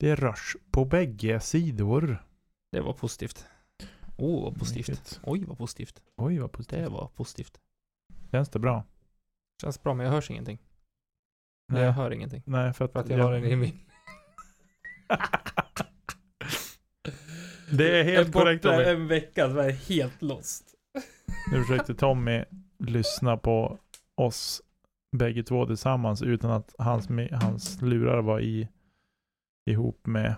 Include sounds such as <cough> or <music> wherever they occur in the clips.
Det är rush på bägge sidor. Det var positivt. Åh, oh, vad positivt. Mycket. Oj, vad positivt. Oj, vad positivt. Det var positivt. Känns det bra? Känns bra, men jag hörs ingenting. Nej. Jag hör ingenting. Nej, för att, För att jag har den i min... Det är helt korrekt Tommy. en vecka så är jag helt lost. Nu försökte Tommy lyssna på oss bägge två tillsammans utan att hans, hans lurar var i ihop med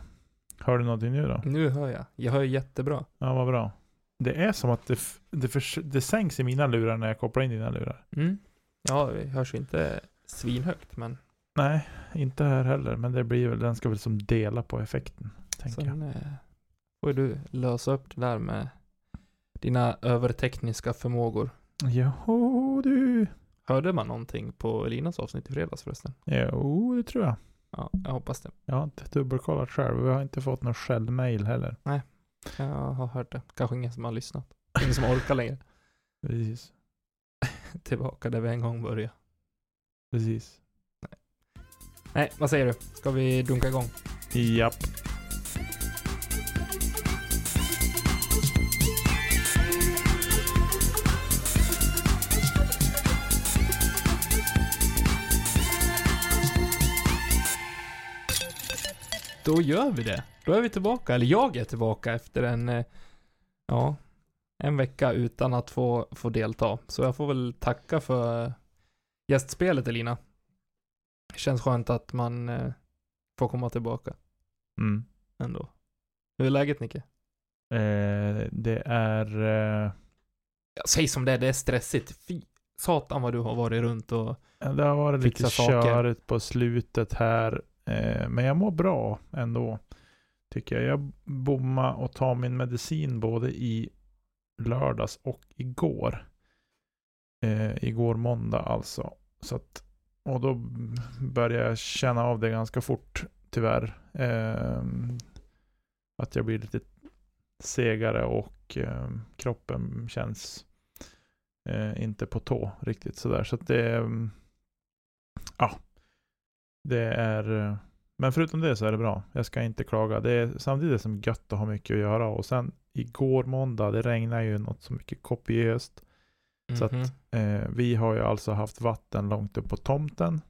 Hör du någonting nu då? Nu hör jag. Jag hör jättebra. Ja, vad bra. Det är som att det, det, förs- det sänks i mina lurar när jag kopplar in dina lurar. Mm. Ja, det hörs ju inte svinhögt, men Nej, inte här heller. Men det blir väl, den ska väl som dela på effekten. Tänker jag. sen eh, får du lösa upp det där med dina övertekniska förmågor. Jo du. Hörde man någonting på Linas avsnitt i fredags förresten? Jo, det tror jag. Ja, jag hoppas det. Jag har inte dubbelkollat själv. Vi har inte fått någon skällmail heller. Jag har hört det. Kanske ingen som har lyssnat. <laughs> Ingen som orkar längre. Precis. <laughs> Tillbaka där vi en gång började. Precis. Nej, vad säger du? Ska vi dunka igång? Japp. Då gör vi det. Då är vi tillbaka, eller jag är tillbaka efter en, eh, ja, en vecka utan att få, få delta. Så jag får väl tacka för gästspelet Elina. Det känns skönt att man eh, får komma tillbaka Mm. ändå. Hur är läget Nicke? Eh, det är... Eh, säg som det är, det är stressigt. Fy satan vad du har varit runt och det har varit lite saker. körigt på slutet här. Eh, men jag mår bra ändå. Tycker jag. Jag bommade och tar min medicin både i lördags och igår. Eh, igår måndag alltså. Så att, och då börjar jag känna av det ganska fort tyvärr. Eh, att jag blir lite segare och eh, kroppen känns eh, inte på tå riktigt sådär. Så att det ja, det är men förutom det så är det bra. Jag ska inte klaga. Det är samtidigt som gött att ha mycket att göra och sen igår måndag, det regnar ju något så mycket kopiöst. Så att- Mhm. Eh, vi har ju alltså haft vatten långt upp på tomten.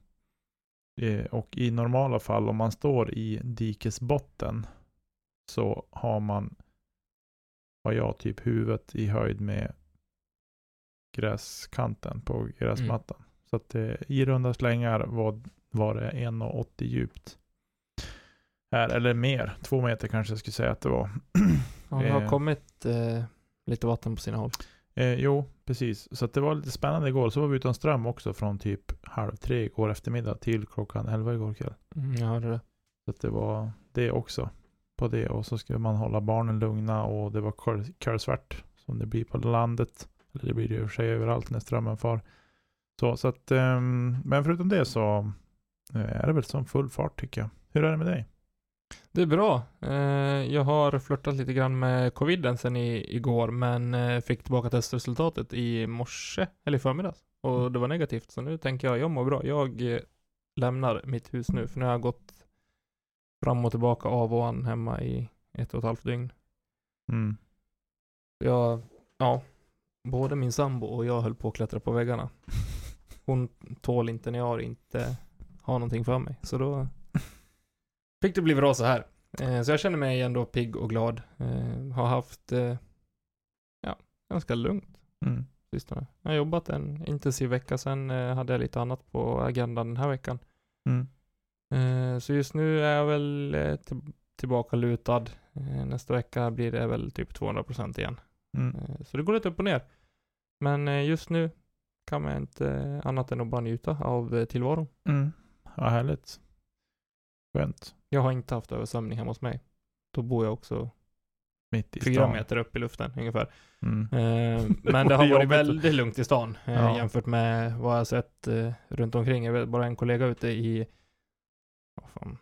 Eh, och i normala fall om man står i dikesbotten så har man, har jag typ huvudet i höjd med gräskanten på gräsmattan. Så att eh, i runda slängar var, var det 1,80 djupt. Här, eller mer, två meter kanske jag skulle säga att det var. <clears throat> Ja, det har eh. kommit eh, lite vatten på sina håll. Eh, jo, precis. Så det var lite spännande igår. Så var vi utan ström också från typ halv tre igår eftermiddag till klockan elva igår kväll. Mm, jag hörde det. Så det var det också på det. Och så skulle man hålla barnen lugna och det var kol- kolsvart som det blir på landet. Eller det blir det i och för sig överallt när strömmen far. Så, så att, ehm, men förutom det så eh, är det väl som full fart tycker jag. Hur är det med dig? Det är bra. Eh, jag har flörtat lite grann med coviden sen i, igår, men eh, fick tillbaka testresultatet i morse, eller i förmiddags. Och Mm. det var negativt, så nu tänker jag, jag mår bra. Jag eh, lämnar mitt hus nu, för nu har jag gått fram och tillbaka av och an hemma i ett och ett halvt dygn. Mm. Jag, ja, både min sambo och jag höll på att klättra på väggarna. <laughs> Hon tål inte när jag inte har någonting för mig, så då <laughs> fick det bli bra så här. Eh, så jag känner mig ändå pigg och glad. Eh, har haft, eh, ja, ganska lugnt Mm. sistone. Jag har jobbat en intensiv vecka, sen eh, hade jag lite annat på agendan den här veckan. Mm. Eh, så just nu är jag väl eh, till, tillbaka lutad. Eh, nästa vecka blir det väl typ 200% igen. Mm. Så det går lite upp och ner. Men just nu kan man inte annat än att bara njuta av tillvaron. Mm. Vad härligt. Skönt. Jag har inte haft översvämning hemma hos mig. Då bor jag också Mitt i fyra stan. meter upp i luften ungefär. Mm. Eh, <laughs> men det har varit väldigt lugnt i stan eh, Ja. jämfört med vad jag sett eh, runt omkring. Jag vet bara en kollega ute i vad fan,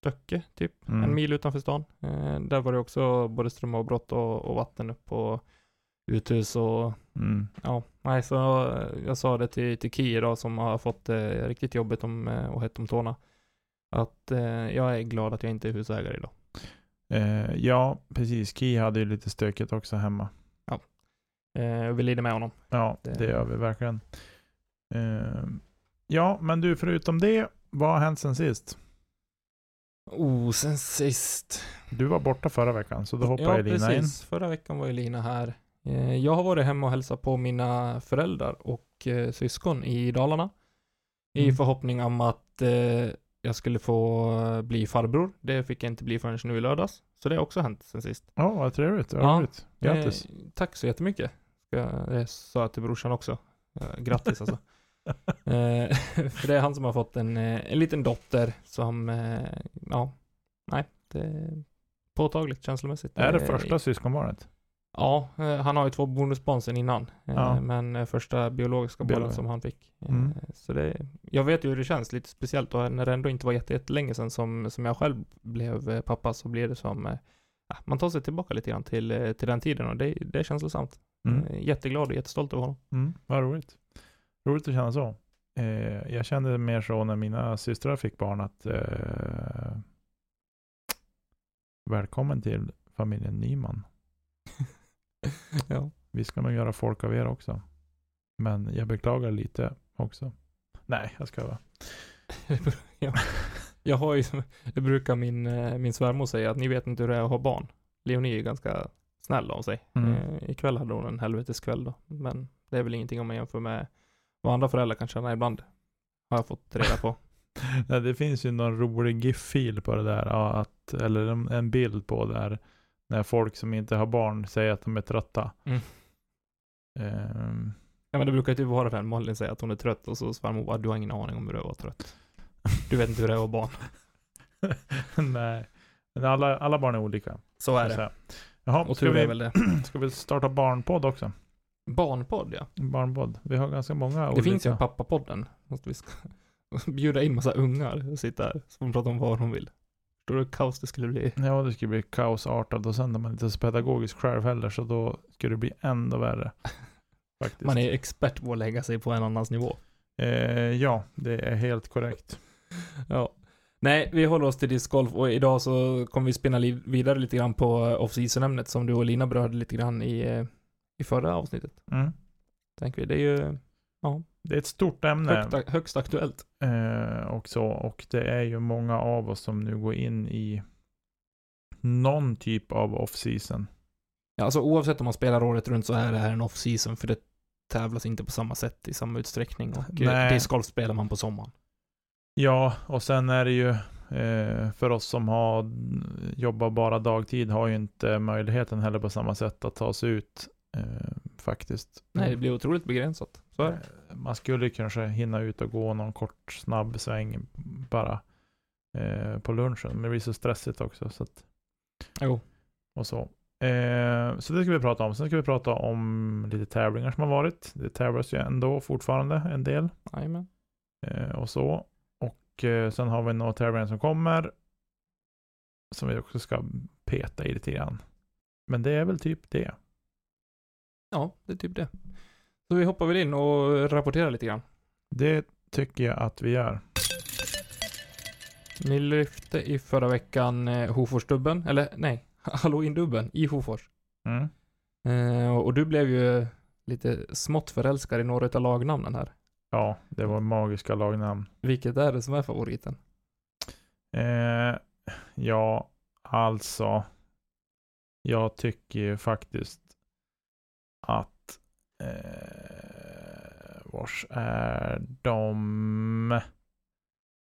Stöcke, typ. Mm. En mil utanför stan. Eh, där var det också både strömavbrott och, och vatten upp på uthus och Mm. ja, nej så eh, jag sa det till, till Ki idag som har fått det riktigt jobbigt om, eh, och hett om tårna. Att eh, jag är glad att jag inte är husägare idag. Eh, ja, precis. Ki hade ju lite stökigt också hemma. Eh, vi lider med honom. Ja, Det- det gör vi verkligen. Eh, ja, men du, förutom det, vad har hänt sen sist? Oh, sen sist. Du var borta förra veckan, så då hoppar ja, Elina precis. Förra veckan var Elina här. Eh, Jag har varit hemma och hälsat på mina föräldrar och eh, syskon i Dalarna. I Mm. förhoppning om att eh, jag skulle få bli farbror. Det fick jag inte bli förrän nu i lördags. Så det har också hänt sen sist. Ja, vad trevligt. Vad Ja. Grattis. Eh, tack så jättemycket. Det sa jag till brorsan också. Grattis alltså. <laughs> eh, <laughs> för det är han som har fått en, en liten dotter som, eh, ja, nej, det är påtagligt känslomässigt. är det första syskonbarnet? Ja, eh, han har ju två bonusbarn innan. eh, Ja. Men eh, första biologiska Biolo- barnet som han fick. Mm. Så det, jag vet ju hur det känns lite speciellt och när det ändå inte var jätte- jättelänge sedan som, som jag själv blev pappa så blir det som, ja, man tar sig tillbaka lite grann till, till den tiden och det, det är känslosamt. Mm. Jätteglad och jättestolt över honom. Mm, vad roligt. Roligt att känna så. Eh, jag kände mer så när mina systrar fick barn att eh, välkommen till familjen Nyman. <laughs> ja. Vi ska nog göra folk av er också. Men jag beklagar lite också. Nej, jag ska vara. <laughs> ja. Jag har ju, det brukar min, eh, min svärmor säga att ni vet inte hur det är att ha barn. Leonie är ju ganska snäll av sig. Mm. Eh, ikväll hade hon en helveteskväll då. Men det är väl ingenting om man jämför med vad andra föräldrar kan känna ibland. Har jag fått reda på. <laughs> Nej, det finns ju någon rolig GIF-fil på det där. Ja, att, eller en, en bild på där. När folk som inte har barn säger att de är trötta. Mm. Ehm, Ja men det brukar ju typ vara den Malin säger att hon är trött och så svärmor bara du har ingen aning om hur det är att vara trött. Du vet inte hur det är att vara barn. <laughs> Nej, men alla, alla barn är olika. Så är det. Jaha, Och ska vi, väl det. <clears throat> ska vi starta barnpodd också? Barnpodd ja. Barnpodd. Vi har ganska många Det olika. finns ju en pappapodden. Måste vi ska <laughs> bjuda in massa ungar och sitta här. Så de prata om vad de vill. Förstår du hur kaos det skulle bli? Ja, det skulle bli kaosartat och sen är man inte så pedagogisk själv heller så då skulle det bli ändå värre. <laughs> Faktiskt. Man är expert på att lägga sig på en annans nivå. eh, ja, det är helt korrekt. Ja. Nej, vi håller oss till discgolf och idag så kommer vi spinna vidare lite grann på off-season-ämnet som du och Lina berörde lite grann i, eh, i förra avsnittet. Mm. Tänker vi. Det är ju Det är ett stort ämne högt, högst aktuellt. eh, och så och det är ju många av oss som nu går in i någon typ av off-season. Ja, alltså oavsett om man spelar året runt så är det här en off-season för det tävlas inte på samma sätt i samma utsträckning och eh, Nej. discgolf spelar man på sommaren. Ja, och sen är det ju eh, för oss som har jobbar bara dagtid har ju inte möjligheten heller på samma sätt att ta sig ut eh, faktiskt. Nej, det blir otroligt begränsat. Så är det. Man skulle kanske hinna ut och gå någon kort snabb sväng bara eh, på lunchen. Men det blir så stressigt också. Så att, Jo. och så. Eh, så det ska vi prata om. Sen ska vi prata om lite tävlingar som har varit. Det tävlas ju ändå fortfarande en del. Eh, och så. Och eh, sen har vi några tävlingar som kommer. Som vi också ska peta i lite grann. Men det är väl typ det. Ja, det är typ det. Så vi hoppar väl in och rapporterar lite grann. Det tycker jag att vi gör. Ni lyfte i förra veckan eh, Hoforsdubben, eller nej, <laughs> Halloween-dubben i Hofors. Mm. Eh, och du blev ju lite smått förälskad i några av lagnamnen här. Ja, det var magiska lagnamn. Vilket är det som är favoriten? Eh, ja, alltså. Jag tycker ju faktiskt att eh, vars är de?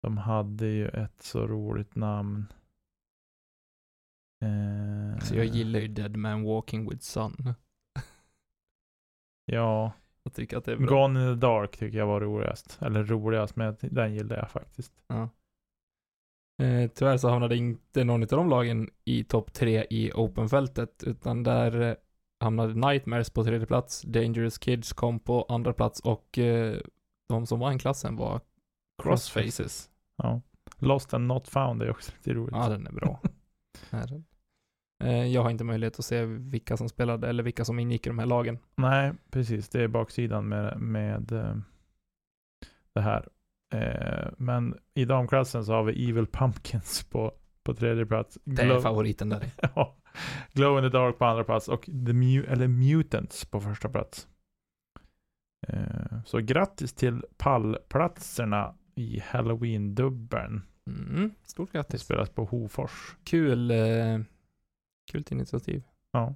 De hade ju ett så roligt namn. Eh, Så jag gillar ju Dead Man Walking with Sun. <laughs> Ja, Jag tycker att det är bra. Gone in the Dark tycker jag var roligast. Eller roligast, men den gillade jag faktiskt. Ja. Eh, tyvärr så hamnade inte någon av de lagen i topp tre i Open-fältet, utan där eh, hamnade Nightmares på tredje plats, Dangerous Kids kom på andra plats och eh, de som vann klassen var Crossfaces. Ja. Lost and Not Found är också lite roligt. Ja, den är bra. <laughs> Eh, jag har inte möjlighet att se vilka som spelade eller vilka som ingick i de här lagen. Nej, precis. Det är baksidan med, med eh, det här. Eh, men i damklassen så har vi Evil Pumpkins på, på tredje plats. Det är favoriten där. <laughs> Ja. Glow in the Dark på andra plats och The Mu eller Mutants på första plats. Eh, så grattis till pallplatserna i Halloween-dubbeln. Mm, stort Det grattis. spelas på Hofors. Kul, eh, kul initiativ. Ja.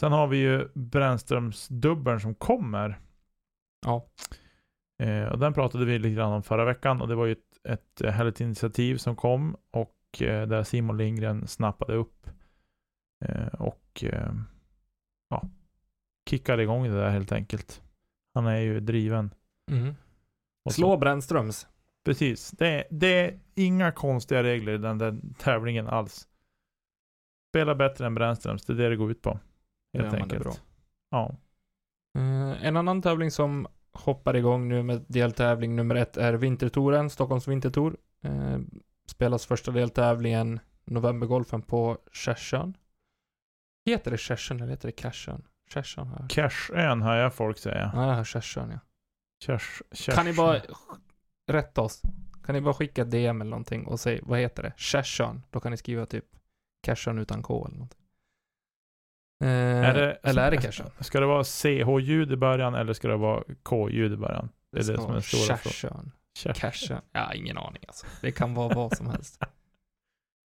Sen har vi ju Brännströmsdubbeln som kommer. Ja. Eh, och den pratade vi lite grann om förra veckan och det var ju ett, ett härligt initiativ som kom och eh, där Simon Lindgren snappade upp eh, och eh, ja, kickade igång det där helt enkelt. Han är ju driven. Mm. Och Slå Brännströms. Precis. Det, är- det är inga konstiga regler i den där tävlingen alls. Spela bättre än Brännströms, det är det det går ut på. Helt enkelt. Ja. Eh, en annan tävling som hoppar igång nu med deltävling nummer ett är Vintertouren, Stockholms Vintertour. Eh, spelas första deltävlingen Novembergolfen på Kärsön. Heter det Kärsön eller heter det Kärsön? Kärsön jag. Cashön hör jag folk säga. Ja, jag hör Kärsön ja. Kärs, kärs, Kan ni bara rätta oss? Kan ni bara skicka DM eller någonting och säga, vad heter det? Kärsön. Då kan ni skriva typ Kärsön utan K eller någonting. Eh, det- eller är det Kärsön? Ska det vara CH-ljud i början eller ska det vara K-ljud i början? Det är det ska som är den stora frågan. Kärsön. Ja, ingen aning alltså. Det kan vara vad som helst. <laughs>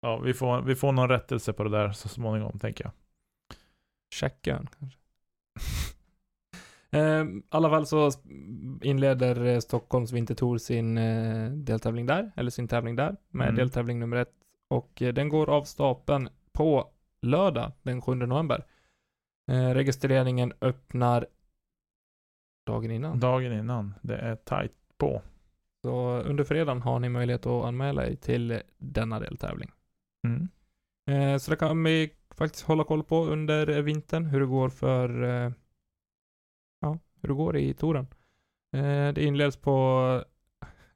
Ja, vi får, vi får någon rättelse på det där så småningom, tänker jag. Checkön kanske. <laughs> Eh, I alla fall så inleder eh, Stockholms Vintertour sin eh, deltävling där, eller sin tävling där, med Mm. deltävling nummer ett. Och eh, den går av stapeln på lördag den 7 november. Eh, registreringen öppnar dagen innan. Dagen innan. Det är tajt på. Så under fredagen har ni möjlighet att anmäla er till denna deltävling. Mm. Eh, så det kan vi faktiskt hålla koll på under vintern, hur det går för, eh, ja, hur det går i touren. Eh, det inleds på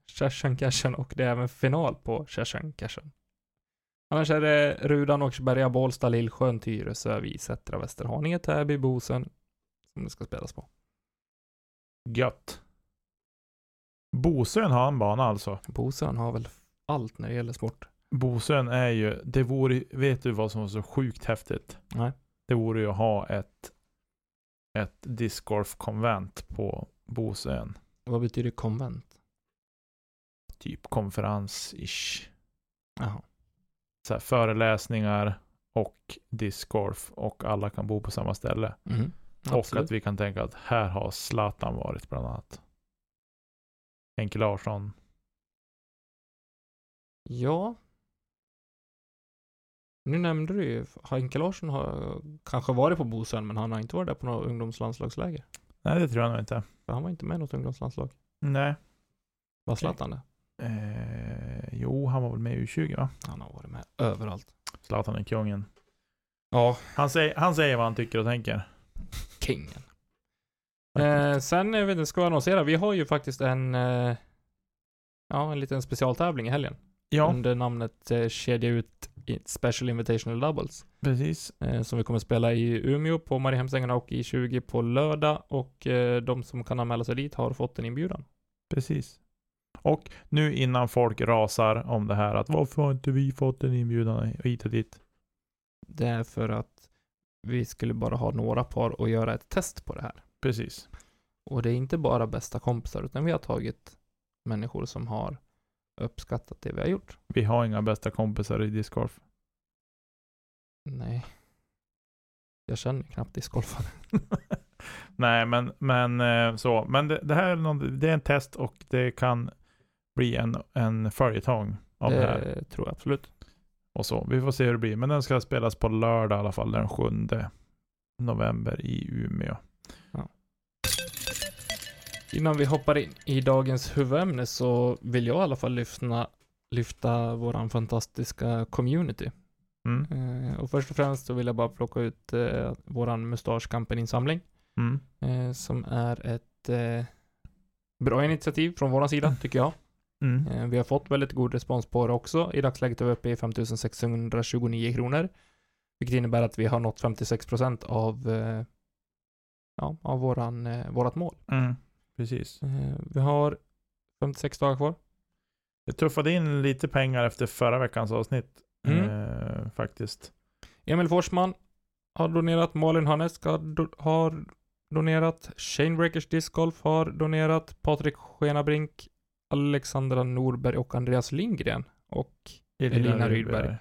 Kärsön Cashen och det är även final på Kärsön Cashen. Annars är det Rudan, Åkersberga, Bålsta, Lillsjön, Tyresö, Visättra, Västerhaninge, Täby, Bosen som det ska spelas på. Gött. Bosön har en bana alltså. Bosön har väl allt när det gäller sport. Bosön är ju, det vore, vet du vad som var så sjukt häftigt? Nej. Det vore ju att ha ett, ett discgolf-konvent på Bosön. Vad betyder konvent? Typ konferens-ish. Jaha. Så här, föreläsningar och discgolf och alla kan bo på samma ställe. Mhm. Och att vi kan tänka att här har Zlatan varit bland annat. Henke Larsson. Ja. Nu nämnde du ju, Henke Larsson har kanske varit på Bosön, men han har inte varit där på något ungdomslandslagsläger. Nej, det tror jag nog inte. För han var inte med i något ungdomslandslag. Nej. Var Zlatan det? Eh, jo, han var väl med i U20 va? Han har varit med överallt. Zlatan är kungen. Ja, Han säger, han säger vad han tycker och tänker. kingen. Eh, sen, jag vet inte, ska jag annonsera, vi har ju faktiskt en, eh, ja, en liten specialtävling i helgen. Ja, Under namnet eh, Kedja ut Special Invitational Doubles. precis. Eh, som vi kommer spela i Umeå på Mariehemsängarna och i 20 på lördag. Och eh, de som kan anmäla sig dit har fått en inbjudan. Precis. Och nu innan folk rasar om det här att varför har inte vi fått en inbjudan hit och dit? Det är för att vi skulle bara ha några par och göra ett test på det här. Precis. Och det är inte bara bästa kompisar, utan vi har tagit människor som har uppskattat det vi har gjort. Vi har inga bästa kompisar i discgolf. Nej. Jag känner knappt discgolfare. <laughs> Nej, men, men eh, så. Men det, det här är, någon, det är en test och det kan bli en, en följetong av det, här. Det tror jag absolut. Och så. Vi får se hur det blir. Men den ska spelas på lördag i alla fall, den 7 november i Umeå. Innan vi hoppar in i dagens huvudämne så vill jag i alla fall lyfta, lyfta våran fantastiska community. Mm. Eh, och först och främst så vill jag bara plocka ut eh, våran mustaschkampen-insamling. Mm. Eh, som är ett eh, bra initiativ från våran sida, tycker jag. Mm. Eh, vi har fått väldigt god respons på det också. I dagsläget är vi uppe i 5629 kronor. Vilket innebär att vi har nått 56% av, eh, ja, av våran, eh, vårat mål. Precis. Eh, vi har 56 dagar kvar. Det tuffade in lite pengar efter förra veckans avsnitt. Mm. Eh, faktiskt. Emil Forsman har donerat, Malin Hannesk har, do, har donerat, Shane Breakers Disc Golf har donerat, Patrik Skenabrink, Alexandra Norberg och Andreas Lindgren och Elina Rydberg.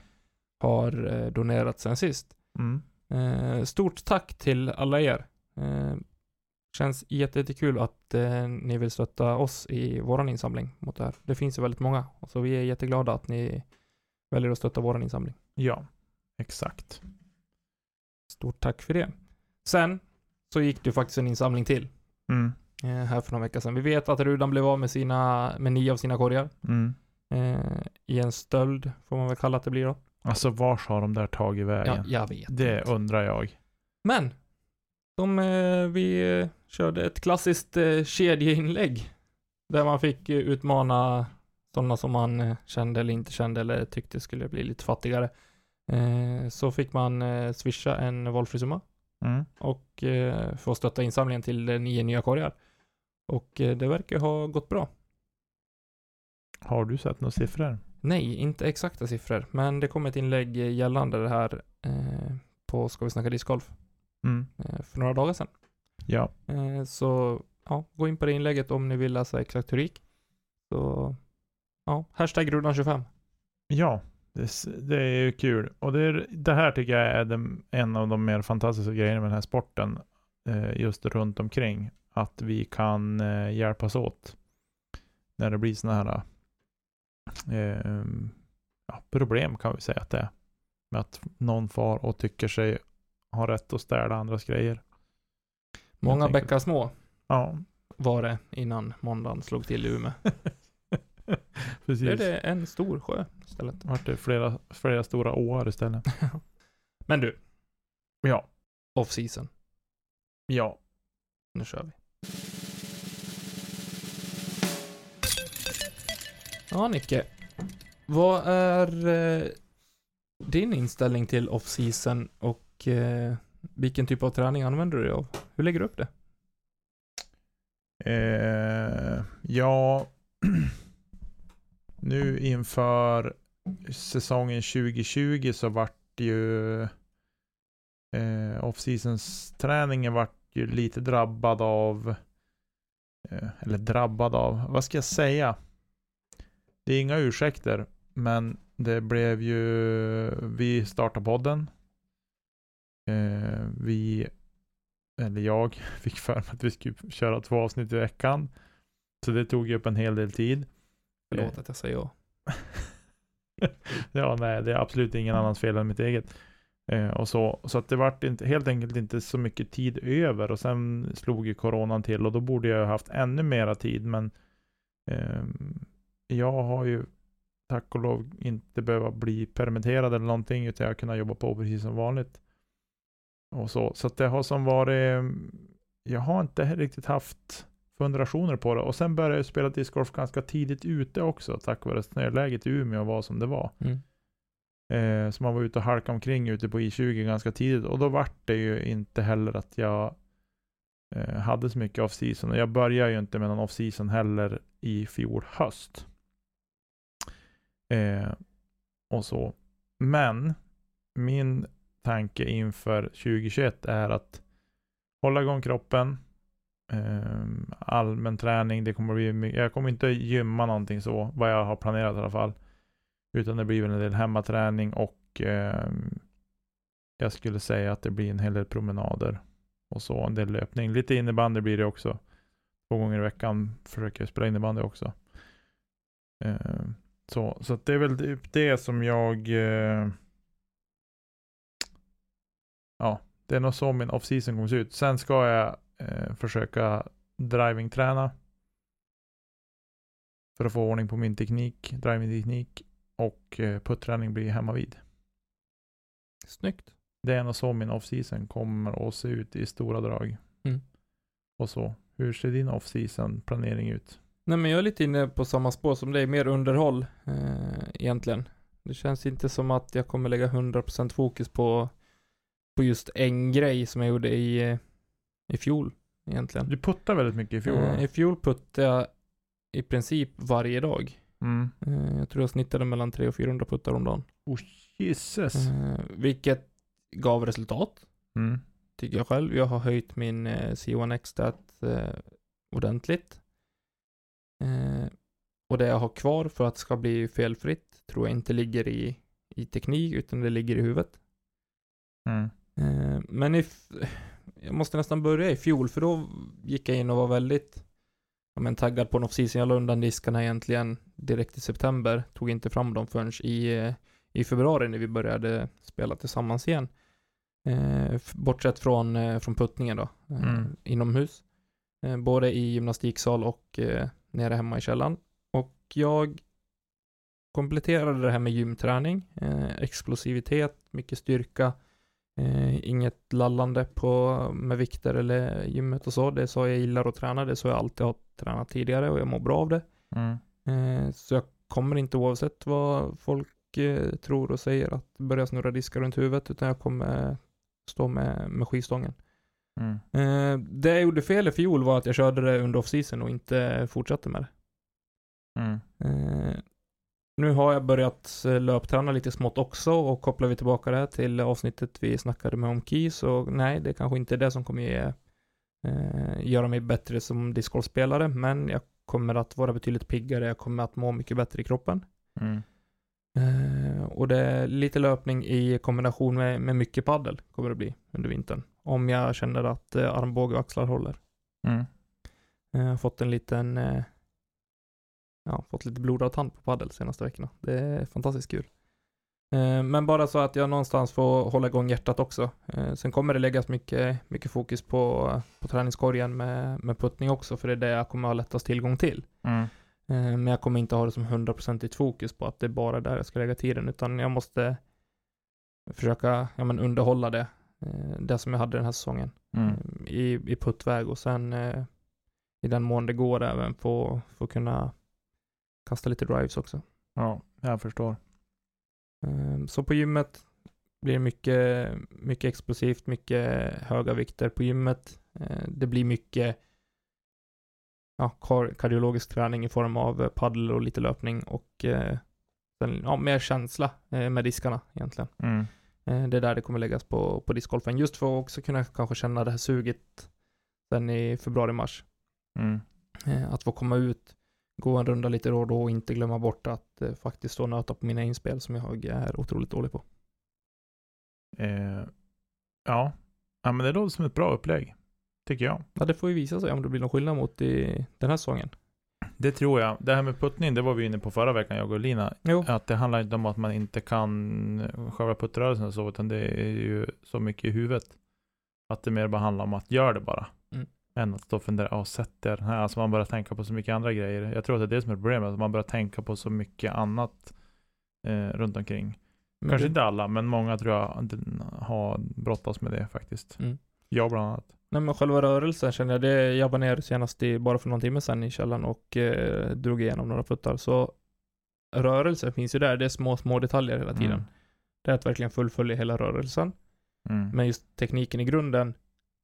har eh, donerat sen sist. Mm. Eh, stort tack till alla er. Eh, känns jätte- jättekul att eh, ni vill stötta oss i våran insamling mot det här. Det finns ju väldigt många, så vi är jätteglada att ni väljer att stötta våran insamling. Ja, exakt. Stort tack för det. Sen så gick det ju faktiskt en insamling till Mm. eh, här för några veckor sedan. Vi vet att Rudan blev av med sina, med nio av sina korgar. Mm. Eh, I en stöld, får man väl kalla att det blir då. Alltså vars har de där tagit vägen? Ja, jag vet det inte. undrar jag. Men, de, eh, vi eh, körde ett klassiskt eh, kedjeinlägg. Där man fick utmana sådana som man kände eller inte kände eller tyckte skulle bli lite fattigare. Så fick man swisha en valfri summa Mm. och få stötta insamlingen till nio nya korgar. Och det verkar ha gått bra. Har du sett några siffror? Nej, inte exakta siffror, men det kom ett inlägg gällande det här på Ska vi snacka discgolf Mm. eh, för några dagar sedan. Ja. Eh, så ja, gå in på det inlägget om ni vill läsa exakt hur det gick. Så ja, hashtag Rudan25. Ja, det, det är ju kul. Och det, det här tycker jag är den, en av de mer fantastiska grejerna med den här sporten. Eh, just runt omkring. Att vi kan hjälpas åt. När det blir sådana här eh, ja, problem kan vi säga att det är. Med att någon far och tycker sig ha rätt att städa andras grejer. Många bäckar små Ja, var det innan måndagen slog till i Umeå. <laughs> precis. Är det en stor sjö istället. Vart det flera, flera stora åar istället. <laughs> Men du, Ja. off season. Ja. Nu kör vi. Ja, Nicke. Vad är eh, din inställning till off season och eh, vilken typ av träning använder du dig av? Hur lägger du upp det? Eh, ja, <clears throat> nu inför säsongen 2020 så vart ju eh, off-seasons träningen vart ju lite drabbad av eh, eller drabbad av, vad ska jag säga? Det är inga ursäkter, men det blev ju, vi startade podden. Eh, vi eller jag, <laughs> fick för mig att vi skulle köra två avsnitt i veckan. Så det tog ju upp en hel del tid. Förlåt Eh. att jag säger ja. <laughs> ja, nej, det är absolut ingen annans fel än mitt eget. Eh, och så, så att det vart inte, helt enkelt inte så mycket tid över och sen slog ju coronan till och då borde jag ha haft ännu mera tid men ehm, jag har ju tack och lov inte behöva bli permitterad eller någonting utan jag har kunnat jobba på precis som vanligt. Och så, så det har som varit, jag har inte riktigt haft fundationer på det och sen började jag spela discgolf ganska tidigt ute också tack vare snöläget i Umeå var som det var. Mm. Eh, så man var ute och halkade omkring ute på I20 ganska tidigt och då vart det ju inte heller att jag eh, hade så mycket off-season jag började ju inte med någon off-season heller i fjol höst. Eh, och så. Men min tanke inför 2021 är att hålla igång kroppen. Ehm, allmän träning, det kommer bli jag kommer inte gymma någonting så, vad jag har planerat i alla fall. Utan det blir väl en del hemmaträning och eh, jag skulle säga att det blir en hel del promenader och så, en del löpning. Lite innebandy blir det också. Två gånger i veckan försöker jag spela innebandy också. Eh, så, så att det är väl typ det som jag eh, Ja, det är nog så min off-season kommer se ut. Sen ska jag eh, försöka driving-träna För att få ordning på min teknik, driving-teknik och eh, putträning blir hemma vid. Snyggt. Det är nog så min off-season kommer att se ut i stora drag. Mm. Och så. Hur ser din off-season planering ut? Nej men jag är lite inne på samma spår som dig, mer underhåll eh, egentligen. Det känns inte som att jag kommer lägga 100% fokus på, på just en grej som jag gjorde i, eh, i fjol egentligen. Du puttar väldigt mycket i fjol. va? Eh, I fjol puttade jag i princip varje dag. Mm. Eh, jag tror jag snittade mellan 300 och 400 puttar om dagen. Oh, Jesus. Eh, vilket gav resultat, Mm. tycker jag själv. Jag har höjt min eh, C1X stat eh, ordentligt. Eh, och det jag har kvar för att det ska bli felfritt tror jag inte ligger i, i teknik utan det ligger i huvudet. Mm. Eh, men i, jag måste nästan börja i fjol för då gick jag in och var väldigt ja, men, taggad på en off-season. Jag la undan diskarna egentligen direkt i september. Tog inte fram dem förrän i, eh, i februari när vi började spela tillsammans igen. Eh, bortsett från, eh, från puttningen då, eh, Mm. inomhus. Eh, både i gymnastiksal och eh, nere hemma i källaren. Och jag kompletterade det här med gymträning, explosivitet, mycket styrka, eh, inget lallande på, med vikter eller gymmet och så. Det är så jag gillar att träna, det är så jag alltid har tränat tidigare och jag mår bra av det. Mm. Eh, så jag kommer inte oavsett vad folk eh, tror och säger att börja snurra diskar runt huvudet utan jag kommer stå med, med skivstången. Mm. Eh, det jag gjorde fel i fjol var att jag körde det under off-season och inte fortsatte med det. Eh, nu har jag börjat eh, löpträna lite smått också och kopplar vi tillbaka det här till avsnittet vi snackade med om keys och nej, det kanske inte är det som kommer ge, eh, göra mig bättre som discgolfspelare, men jag kommer att vara betydligt piggare, jag kommer att må mycket bättre i kroppen. Mm. Eh, och det är lite löpning i kombination med, med mycket paddel kommer det bli under vintern. Om jag känner att eh, armbåge och axlar håller. Mm. Jag har fått en liten, eh, ja, fått lite blodad tand på paddel senaste veckorna. Det är fantastiskt kul. Eh, Men bara så att jag någonstans får hålla igång hjärtat också. Eh, Sen kommer det läggas mycket, mycket fokus på, på träningskorgen med, med puttning också, för det är det jag kommer ha lättast tillgång till. Mm. Eh, Men jag kommer inte ha det som 100% fokus på att det är bara där jag ska lägga tiden, utan jag måste försöka ja, men underhålla det, det som jag hade den här säsongen Mm. i, i puttväg och sen i den mån det går även få, få kunna kasta lite drives också. Ja, jag förstår. Eh, Så på gymmet blir det mycket, mycket explosivt, mycket höga vikter på gymmet. Eh, Det blir mycket ja, kar- kardiologisk träning i form av eh, paddel och lite löpning och eh, sen, ja, mer känsla eh, med diskarna egentligen. Mm. Eh, Det är där det kommer läggas på, på discgolfen. Just för att också kunna kanske känna det här suget sen i februari-mars. Mm. Att få komma ut, gå en runda lite då och då och inte glömma bort att eh, faktiskt stå och nöta på mina inspel som jag är otroligt dålig på. Eh, ja. ja, men det låter som ett bra upplägg. Tycker jag. Ja, det får ju visa sig om det blir någon skillnad mot i den här säsongen. Det tror jag. Det här med puttning, det var vi inne på förra veckan, jag och Lina. Jo. Att det handlar inte om att man inte kan själva puttrörelsen och så, utan det är ju så mycket i huvudet. Att det mer bara handlar om att göra det bara. Än att stå och fundera, ja sätt det här. Alltså man börjar tänka på så mycket andra grejer. Jag tror att det är det som är problemet, att man börjar tänka på så mycket annat eh, runt omkring. Men Kanske det- inte alla, men många tror jag har brottats med det faktiskt. Mm. Jag bland annat. Nej men själva rörelsen känner jag, det jag var ner senast i, bara för någon timme sedan i källaren och eh, drog igenom några puttar. Så rörelsen finns ju där, det är små, små detaljer hela tiden. Mm. Det är att verkligen fullfölja hela rörelsen. Mm. Men just tekniken i grunden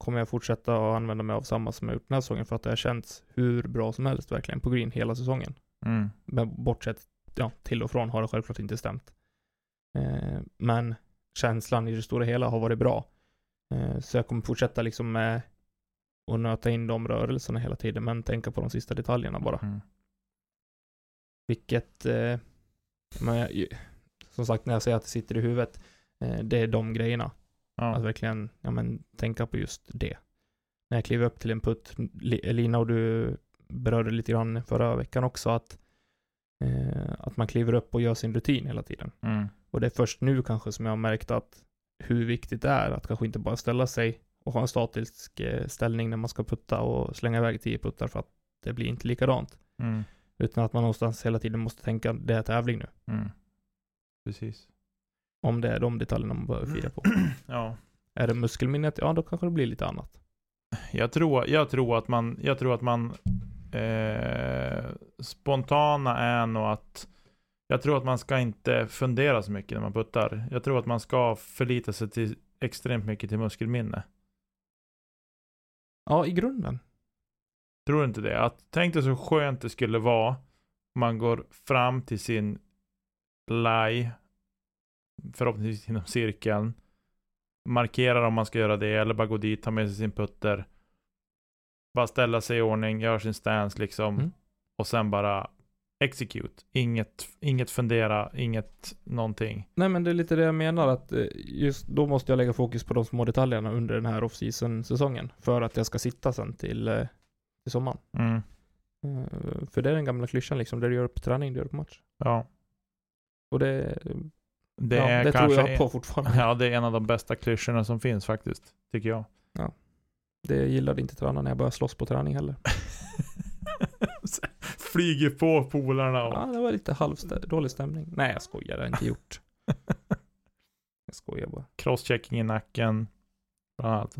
kommer jag fortsätta att använda mig av samma som jag gjort den här säsongen för att det har känts hur bra som helst verkligen på green hela säsongen. Mm. Men bortsett, ja, till och från har det självklart inte stämt. Eh, men känslan i det stora hela har varit bra. Eh, så jag kommer fortsätta liksom med att nöta in de rörelserna hela tiden, men tänka på de sista detaljerna bara. Mm. Vilket, eh, men jag, som sagt, när jag säger att det sitter i huvudet, eh, det är de grejerna. Ja. Att verkligen, ja men, tänka på just det. När jag kliver upp till en putt, Li- Lina och du berörde lite grann förra veckan också, att, eh, att man kliver upp och gör sin rutin hela tiden. Mm. Och det är först nu kanske som jag har märkt att hur viktigt det är att kanske inte bara ställa sig och ha en statisk eh, ställning när man ska putta och slänga iväg tio puttar för att det blir inte likadant. Mm. Utan att man någonstans hela tiden måste tänka, det är tävling nu. Mm. Precis. Om det är de detaljerna man behöver fira på. <clears throat> Ja. Är det muskelminnet, ja då kanske det blir lite annat. Jag tror, jag tror att man, jag tror att man eh, spontana är nog att jag tror att man ska inte fundera så mycket när man puttar. Jag tror att man ska förlita sig till extremt mycket till muskelminne. Ja, i grunden. Tror du inte det? Att, tänk dig så skönt det skulle vara om man går fram till sin lie, förhoppningsvis inom cirkeln, markerar om man ska göra det, eller bara gå dit, ta med sig sin putter, bara ställa sig i ordning, gör sin stance liksom, Mm. och sen bara execute. Inget, inget fundera, inget någonting. Nej men det är lite det jag menar att eh, just då måste jag lägga fokus på de små detaljerna under den här off-season säsongen. För att jag ska sitta sen till, eh, till sommaren. Mm. Eh, För det är den gamla klyschan liksom, det du gör på träning, det gör du på match. Ja, Och det, det ja, är det kanske tror jag på fortfarande. Ja, det är en av de bästa klyschorna som finns faktiskt, tycker jag. Det gillade inte tränaren när jag började slåss på träning heller. <laughs> Flyger på polarna och... Ja, det var lite halvstä- dålig stämning. Nej, jag skojar, det har jag inte gjort. <laughs> Jag skojar bara. crosschecking i nacken. Bland annat.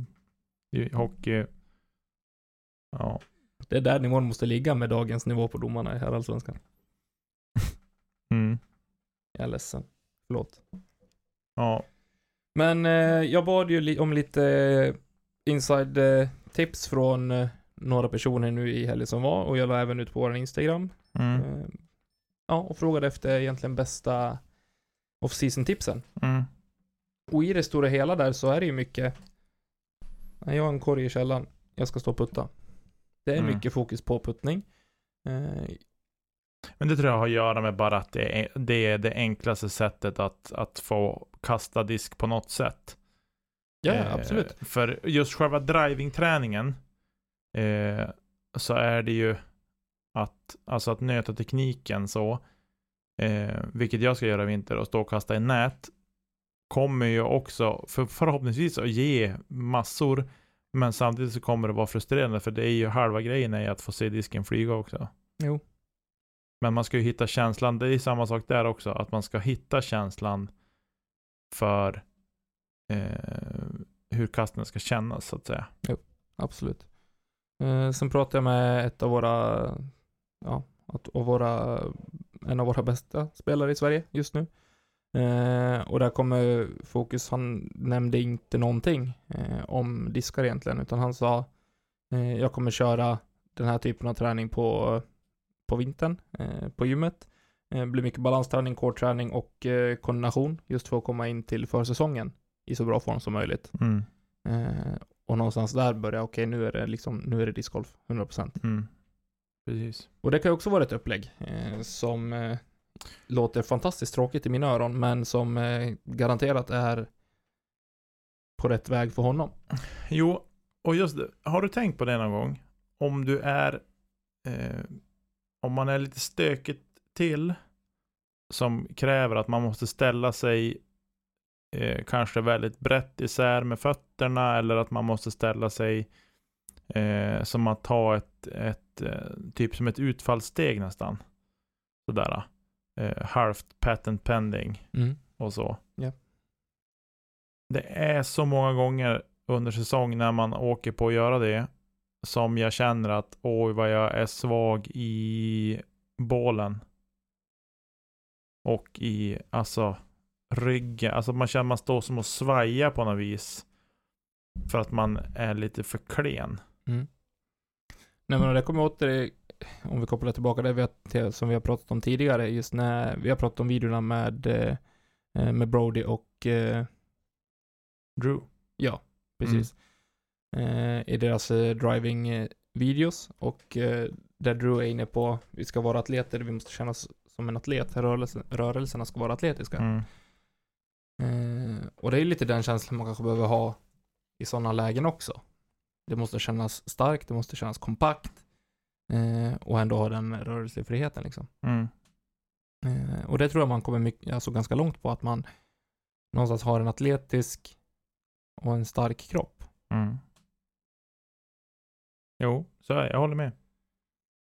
I hockey. Ja. Det är där nivån måste ligga med dagens nivå på domarna i herrallsvenskan. Mm. Jag är ledsen. Förlåt. Ja. Men eh, jag bad ju li- om lite eh, inside eh, tips från eh, några personer nu i helgen som var och jag la även ut på vår Instagram. Mm. Eh, ja, och frågade efter egentligen bästa off-season tipsen. Mm. Och i det stora hela där så är det ju mycket jag har en korg i källaren. Jag ska stå och putta. Det är Mm. mycket fokus på puttning. Men det tror jag har att göra med bara att det är det, är det enklaste sättet att, att få kasta disk på något sätt. ja, Eh, absolut. För just själva drivingträningen eh, så är det ju att, alltså att nöta tekniken så, eh, vilket jag ska göra i vinter och stå och kasta i nät, kommer ju också för förhoppningsvis att ge massor, men samtidigt så kommer det vara frustrerande för det är ju halva grejen är att få se disken flyga också. Jo. Men man ska ju hitta känslan, det är samma sak där också, att man ska hitta känslan för eh, hur kasten ska kännas så att säga. Absolut. Eh, sen pratade jag med ett av våra, ja, att- av våra, en av våra bästa spelare i Sverige just nu. Eh, och där kommer fokus, han nämnde inte någonting eh, om diskar egentligen, utan han sa eh, jag kommer köra den här typen av träning på, på vintern, eh, på gymmet. Eh, blir mycket balansträning, core-träning och eh, koordination, just för att komma in till försäsongen i så bra form som möjligt. Mm. Eh, och någonstans där börjar, okej nu är det liksom, nu är det discgolf, 100%. Mm. Precis. Och det kan ju också vara ett upplägg eh, som eh, låter fantastiskt tråkigt i mina öron, men som eh, garanterat är på rätt väg för honom. Jo, och just det. Har du tänkt på det någon gång? Om du är, eh, om man är lite stökigt till, som kräver att man måste ställa sig eh, kanske väldigt brett isär med fötterna, eller att man måste ställa sig eh, som att ta ett, ett eh, typ som ett utfallssteg nästan. Sådär. Eh, halvt patent pending och så. Ja. Det är så många gånger under säsong när man åker på att göra det som jag känner att oj vad jag är svag i bålen. Och i alltså ryggen. Alltså man känner man står som och svajar på något vis. För att man är lite för klen. Mm. Nej men det kommer åter, om vi kopplar tillbaka det vi har, till, som vi har pratat om tidigare, just när vi har pratat om videorna med, eh, med Brody och eh, Drew. Ja, precis. Eh, I deras eh, driving eh, videos och eh, där Drew är inne på vi ska vara atleter, vi måste kännas som en atlet, rörelse, rörelserna ska vara atletiska. Mm. Eh, och det är lite den känslan man kanske behöver ha i sådana lägen också. Det måste kännas starkt, det måste kännas kompakt eh, och ändå ha den rörelsefriheten liksom. Mm. Eh, och det tror jag man kommer mycket, alltså ganska långt på att man någonstans har en atletisk och en stark kropp. Mm. Jo, så är jag. Jag håller med.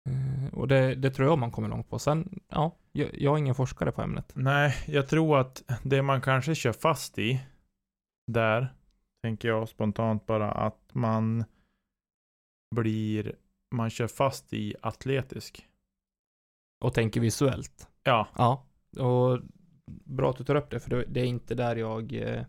Eh, och det, det tror jag man kommer långt på. Sen, ja, jag, jag är ingen forskare på ämnet. Nej, jag tror att det man kanske kör fast i där, tänker jag spontant bara att man blir, man kör fast i atletisk. Och tänker visuellt. Ja, Ja, och bra att du tar upp det, för det, det är inte där jag... Eh,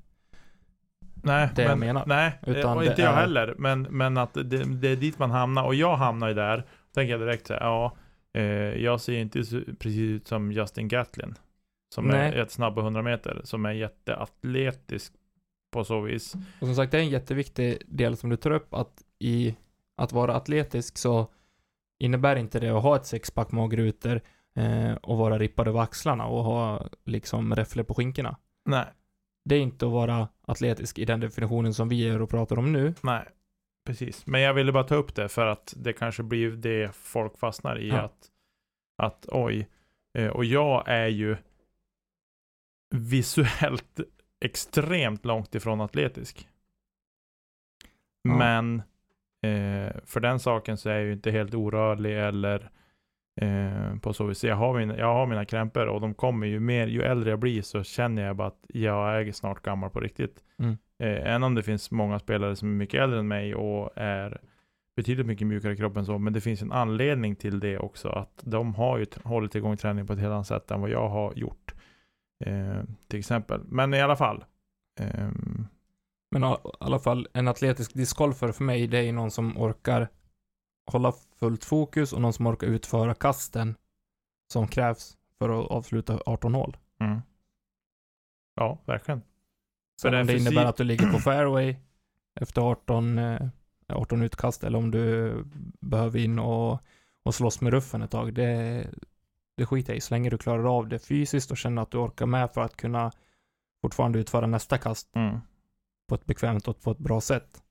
nej, Det jag men, menar. nej, Utan och inte jag är- heller, men, men att det, det är dit man hamnar, och jag hamnar ju där, tänker jag direkt så här, ja, eh, jag ser inte precis ut som Justin Gatlin, som Nej. är jättesnabb på 100 meter, som är jätteatletisk på så vis. och som sagt, det är en jätteviktig del som du tar upp, att i att vara atletisk så innebär inte det att ha ett sexpack magrutor eh, och vara rippad över axlarna och ha liksom räfflor på skinkorna. Nej, Det är inte att vara atletisk i den definitionen som vi är och pratar om nu. nej, precis. Men jag ville bara ta upp det för att det kanske blir det folk fastnar i, Ja. att, att oj, eh, och jag är ju visuellt <laughs> extremt långt ifrån atletisk. Ja. Men eh, för den saken så är jag ju inte helt orörlig eller eh, på så vis. Jag har, mina, jag har mina krämpor och de kommer ju mer, ju äldre jag blir så känner jag bara att jag är snart gammal på riktigt. Mm. Eh, även om det finns många spelare som är mycket äldre än mig och är betydligt mycket mjukare i kroppen så, men det finns en anledning till det också, att de har ju hållit igång träning på ett helt annat sätt än vad jag har gjort. Eh, till exempel. Men i alla fall. ehm, Men i alla fall, en atletisk discgolfer för mig, det är ju någon som orkar hålla fullt fokus och någon som orkar utföra kasten som krävs för att avsluta 18 hål. mm. Ja, verkligen. Så det fysi- innebär att du ligger på fairway efter 18, eh, 18 utkast eller om du behöver in och, och slåss med ruffen ett tag, det, det skiter jag i. Så länge du klarar av det fysiskt och känner att du orkar med för att kunna fortfarande utföra nästa kast Mm. på ett bekvämt och på ett bra sätt.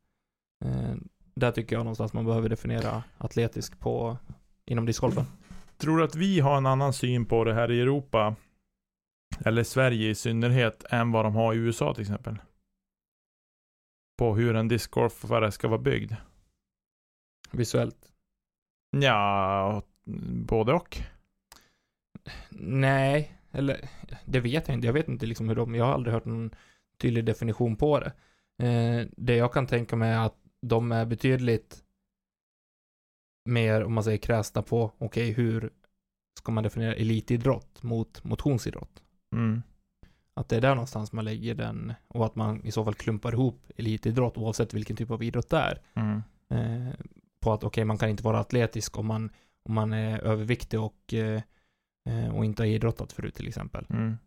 Där tycker jag någonstans man behöver definiera atletisk på inom discgolfen. Tror du att vi har en annan syn på det här i Europa, eller Sverige i synnerhet, än vad de har i USA till exempel? På hur en discgolfare ska vara byggd? Visuellt. Ja, både och. Nej, eller det vet jag inte. Jag vet inte liksom hur de, jag har aldrig hört någon tydlig definition på det. Eh, det jag kan tänka mig är att de är betydligt mer, om man säger kräsna på, okej, hur ska man definiera elitidrott mot motionsidrott? Mm. Att det är där någonstans man lägger den och att man i så fall klumpar ihop elitidrott oavsett vilken typ av idrott det är. Mm. Eh, på att okej, man kan inte vara atletisk om man, om man är överviktig och, eh, eh, och inte har idrottat förut till exempel. Mm.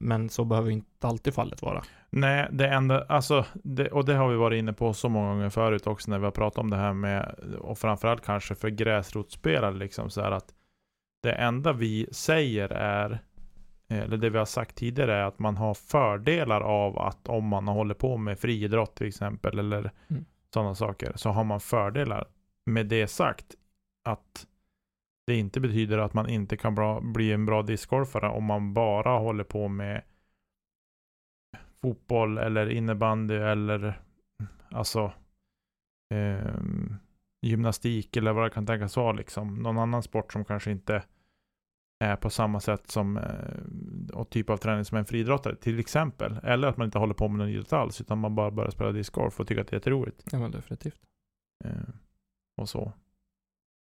Men så behöver inte alltid fallet vara. Nej, det enda, alltså, det, och det har vi varit inne på så många gånger förut också när vi har pratat om det här med, och framförallt kanske för gräsrotsspelare liksom så här att det enda vi säger är, eller det vi har sagt tidigare är att man har fördelar av att om man håller på med friidrott till exempel eller Mm. sådana saker så har man fördelar. Med det sagt att det inte betyder att man inte kan bra, bli en bra discgolfare om man bara håller på med fotboll eller innebandy eller alltså ehm, gymnastik eller vad det kan tänkas vara liksom. Någon annan sport som kanske inte är på samma sätt som eh, och typ av träning som en friidrottare till exempel. Eller att man inte håller på med någon idrott alls utan man bara börjar spela discgolf och tycker att det är jätteroligt. Ja, men definitivt. Eh, och så.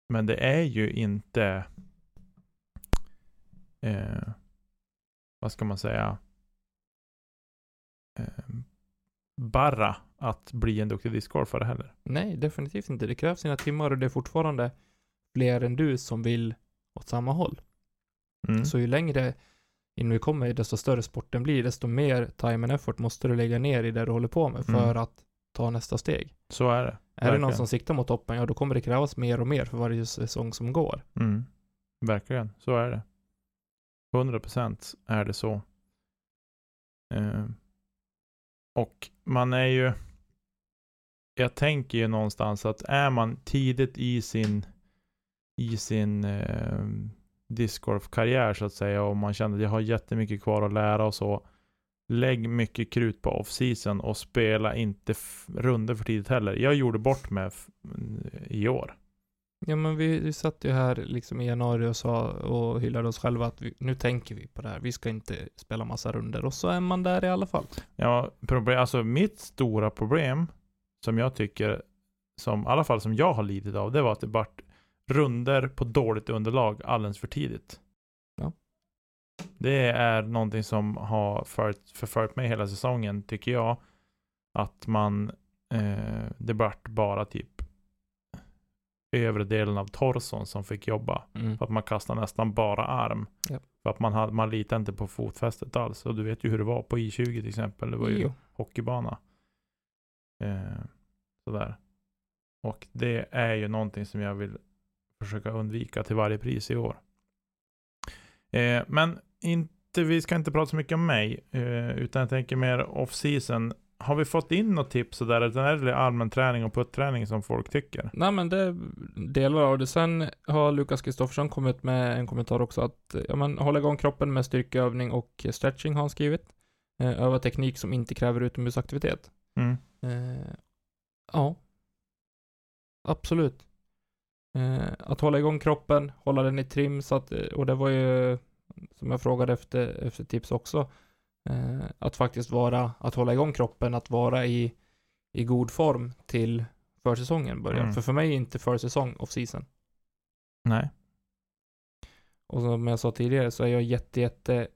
Men det är ju inte eh, vad ska man säga eh, bara att bli en duktig discgolfare heller. Nej, definitivt inte. Det krävs sina timmar och det är fortfarande fler än du som vill åt samma håll. Mm. Så ju längre in vi kommer, desto större sporten blir, desto mer time and effort måste du lägga ner i det du håller på med för Mm. att ta nästa steg. Så är det. Är det någon som siktar mot toppen, ja då kommer det krävas mer och mer för varje säsong som går. Mm. Verkligen, så är det. 100% är det så. Eh, och man är ju, jag tänker ju någonstans att är man tidigt i sin, i sin eh, discgolfkarriär så att säga och man känner att jag har jättemycket kvar att lära och så. Lägg mycket krut på off-season och spela inte runder för tidigt heller. Jag gjorde bort mig i år. Ja men vi, vi satt ju här liksom i januari och sa och hyllade oss själva att vi, nu tänker vi på det här. Vi ska inte spela massa runder och så är man där i alla fall. Ja, problem, alltså mitt stora problem som jag tycker, som, i alla fall som jag har lidit av, det var att det vart runder på dåligt underlag alldeles för tidigt. Det är någonting som har följt, förföljt mig hela säsongen, tycker jag. Att man, eh, det vart bara typ övre delen av torson som fick jobba. Mm. För att man kastade nästan bara arm. Ja. För att man, hade, man litade inte på fotfästet alls. Och du vet ju hur det var på I20 till exempel. Det var ju Jo. hockeybana. Eh, sådär. Och det är ju någonting som jag vill försöka undvika till varje pris i år. Eh, men inte, vi ska inte prata så mycket om mig. Eh, utan jag tänker mer off-season. Har vi fått in något tips sådär? Utan är det allmän träning och putträning som folk tycker? Nej men det är delar av det. Sen har Lukas Kristoffersson kommit med en kommentar också att ja, men, hålla igång kroppen med styrkeövning och stretching har han skrivit. Eh, öva teknik som inte kräver utomhusaktivitet. Mm. Eh, ja. Absolut. Eh, att hålla igång kroppen, hålla den i trim så att, och det var ju som jag frågade efter, efter tips också. Eh, att faktiskt vara, att hålla igång kroppen, att vara i, i god form till försäsongen börjar. Mm. För för mig är inte försäsong off season. Nej. Och som jag sa tidigare så är jag jätte, jätte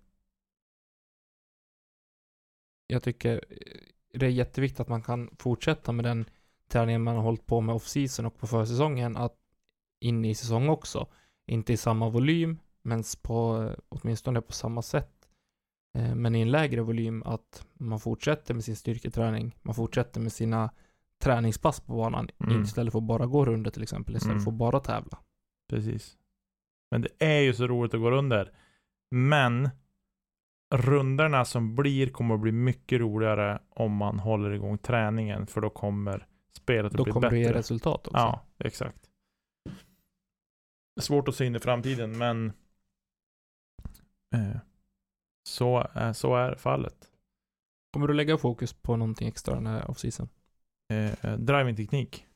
jag tycker eh, det är jätteviktigt att man kan fortsätta med den träningen man har hållit på med off-season och på försäsongen att in i säsong också. Inte i samma volym, men på, åtminstone på samma sätt. Eh, Men i en lägre volym att man fortsätter med sin styrketräning, man fortsätter med sina träningspass på banan Mm. istället för att bara gå runder till exempel, istället Mm. för att bara tävla. Precis. Men det är ju så roligt att gå runder. Men runderna som blir kommer att bli mycket roligare om man håller igång träningen. För då kommer spelet att Då bli kommer bättre. det ge resultat också. Ja, exakt. Svårt att se in i framtiden, men så, är, så är fallet. Kommer du lägga fokus på någonting extra den här off-season? Eh, drivingteknik.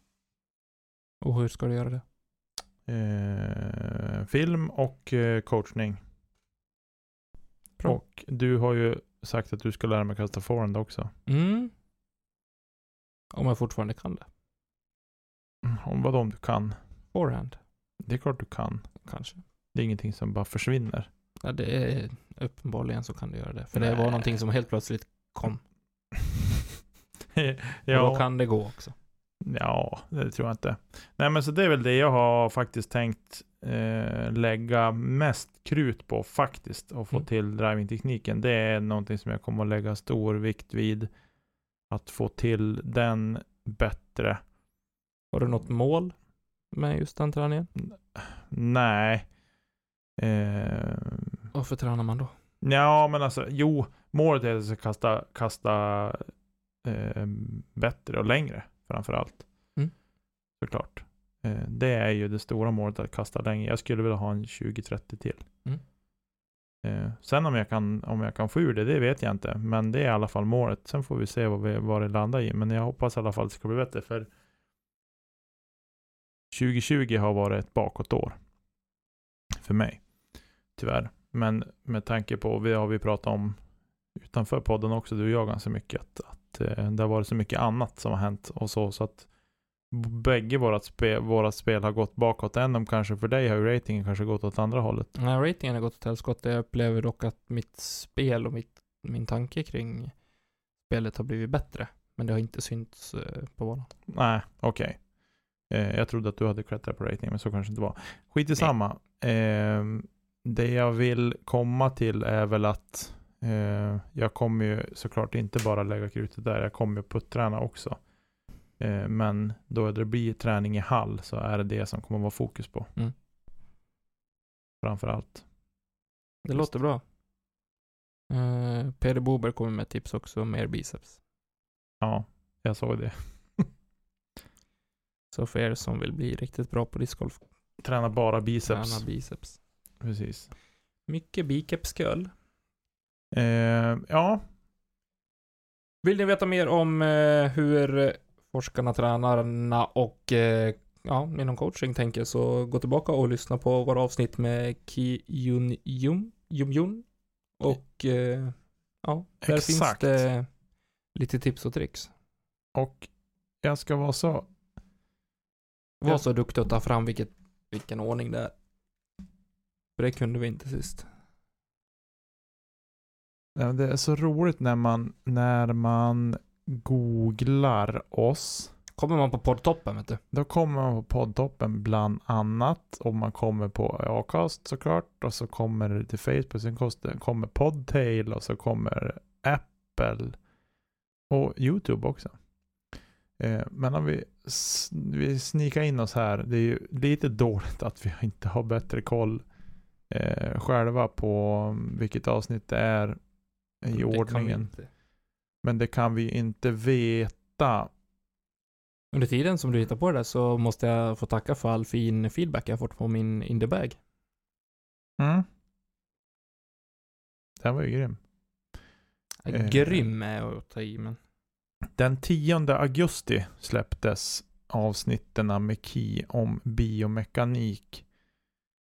Och hur ska du göra det? Eh, film och eh, coachning. Bra. Och du har ju sagt att du ska lära mig kasta forehand också. Mm. Om jag fortfarande kan det. Mm, Om vad om du kan. Forehand, Det är klart du kan. kanske. Det är ingenting som bara försvinner. Ja, det är uppenbarligen så kan du göra det. För det var Nej. någonting som helt plötsligt kom. <laughs> ja, Och då kan det gå också. ja, det tror jag inte. Nej, men så det är väl det jag har faktiskt tänkt eh, lägga mest krut på faktiskt. Och få Mm. till drivingtekniken. Det är någonting som jag kommer att lägga stor vikt vid. Att få till den bättre. Har du något mål med just den träningen? Nej. Eh, Varför tränar man då? Ja, men alltså, jo, målet är att jag ska kasta, kasta eh, bättre och längre framför allt. Mm. Såklart. Eh, det är ju det stora målet att kasta längre. Jag skulle vilja ha en 20-30 till. Mm. Eh, sen om jag, kan, om jag kan få ur det, det vet jag inte. Men det är i alla fall målet. Sen får vi se vad, vi, vad det landar i. Men jag hoppas i alla fall att det ska bli bättre. För 2020 har varit ett bakåtår. För mig. Tyvärr. Men med tanke på, vi har vi pratat om utanför podden också, du och jag ganska mycket, att, att eh, det har varit så mycket annat som har hänt och så, så att bägge vårat spel, vårat spel har gått bakåt. En om kanske för dig har ju ratingen kanske gått åt andra hållet. Nej, ratingen har gått åt helskotta. Jag upplever dock att mitt spel och mitt, min tanke kring spelet har blivit bättre. Men det har inte synts eh, på banan. Nej, okej. Eh, jag trodde att du hade klättrat på rating, men så kanske inte var. Skit i samma. Eh, det jag vill komma till är väl att eh, jag kommer ju såklart inte bara lägga krutet där, jag kommer ju putträna också. Eh, men då det blir träning i hall så är det det som kommer vara fokus på. Mm. Framför allt. Det låter bra. Eh, Peder Bober kommer med tips också om mer biceps. Ja, jag såg det. <laughs> Så för er som vill bli riktigt bra på discgolf, Träna bara biceps. träna biceps. Precis. Mycket bicepsköl. Eh, ja, Vill ni veta mer om eh, hur forskarna, tränarna och eh, ja, inom coaching tänker så gå tillbaka och lyssna på våra avsnitt med Ki Yun Yum, Yum Yun. Och eh, ja, där finns Exakt. det lite tips och tricks. Och jag ska vara så... Var så duktig att ta fram vilket, vilken ordning det är. För det kunde vi inte sist. Det är så roligt när man, när man googlar oss. Kommer man på poddtoppen vet du. Då kommer man på poddtoppen bland annat. Och man kommer på Acast såklart. Och så kommer det till Facebook. Sen kommer Podtail. Och så kommer Apple. Och YouTube också. Eh, men om vi, vi snikar in oss här. Det är ju lite <laughs> dåligt att vi inte har bättre koll eh, själva på vilket avsnitt det är i Det ordningen. Men det kan vi inte veta. Under tiden som du hittar på det där så måste jag få tacka för all fin feedback jag fått på min Indiebag. Mm. Den var ju grym. Eh. Grym är att ta i men. Den 10 augusti släpptes avsnitten med Ki om biomekanik.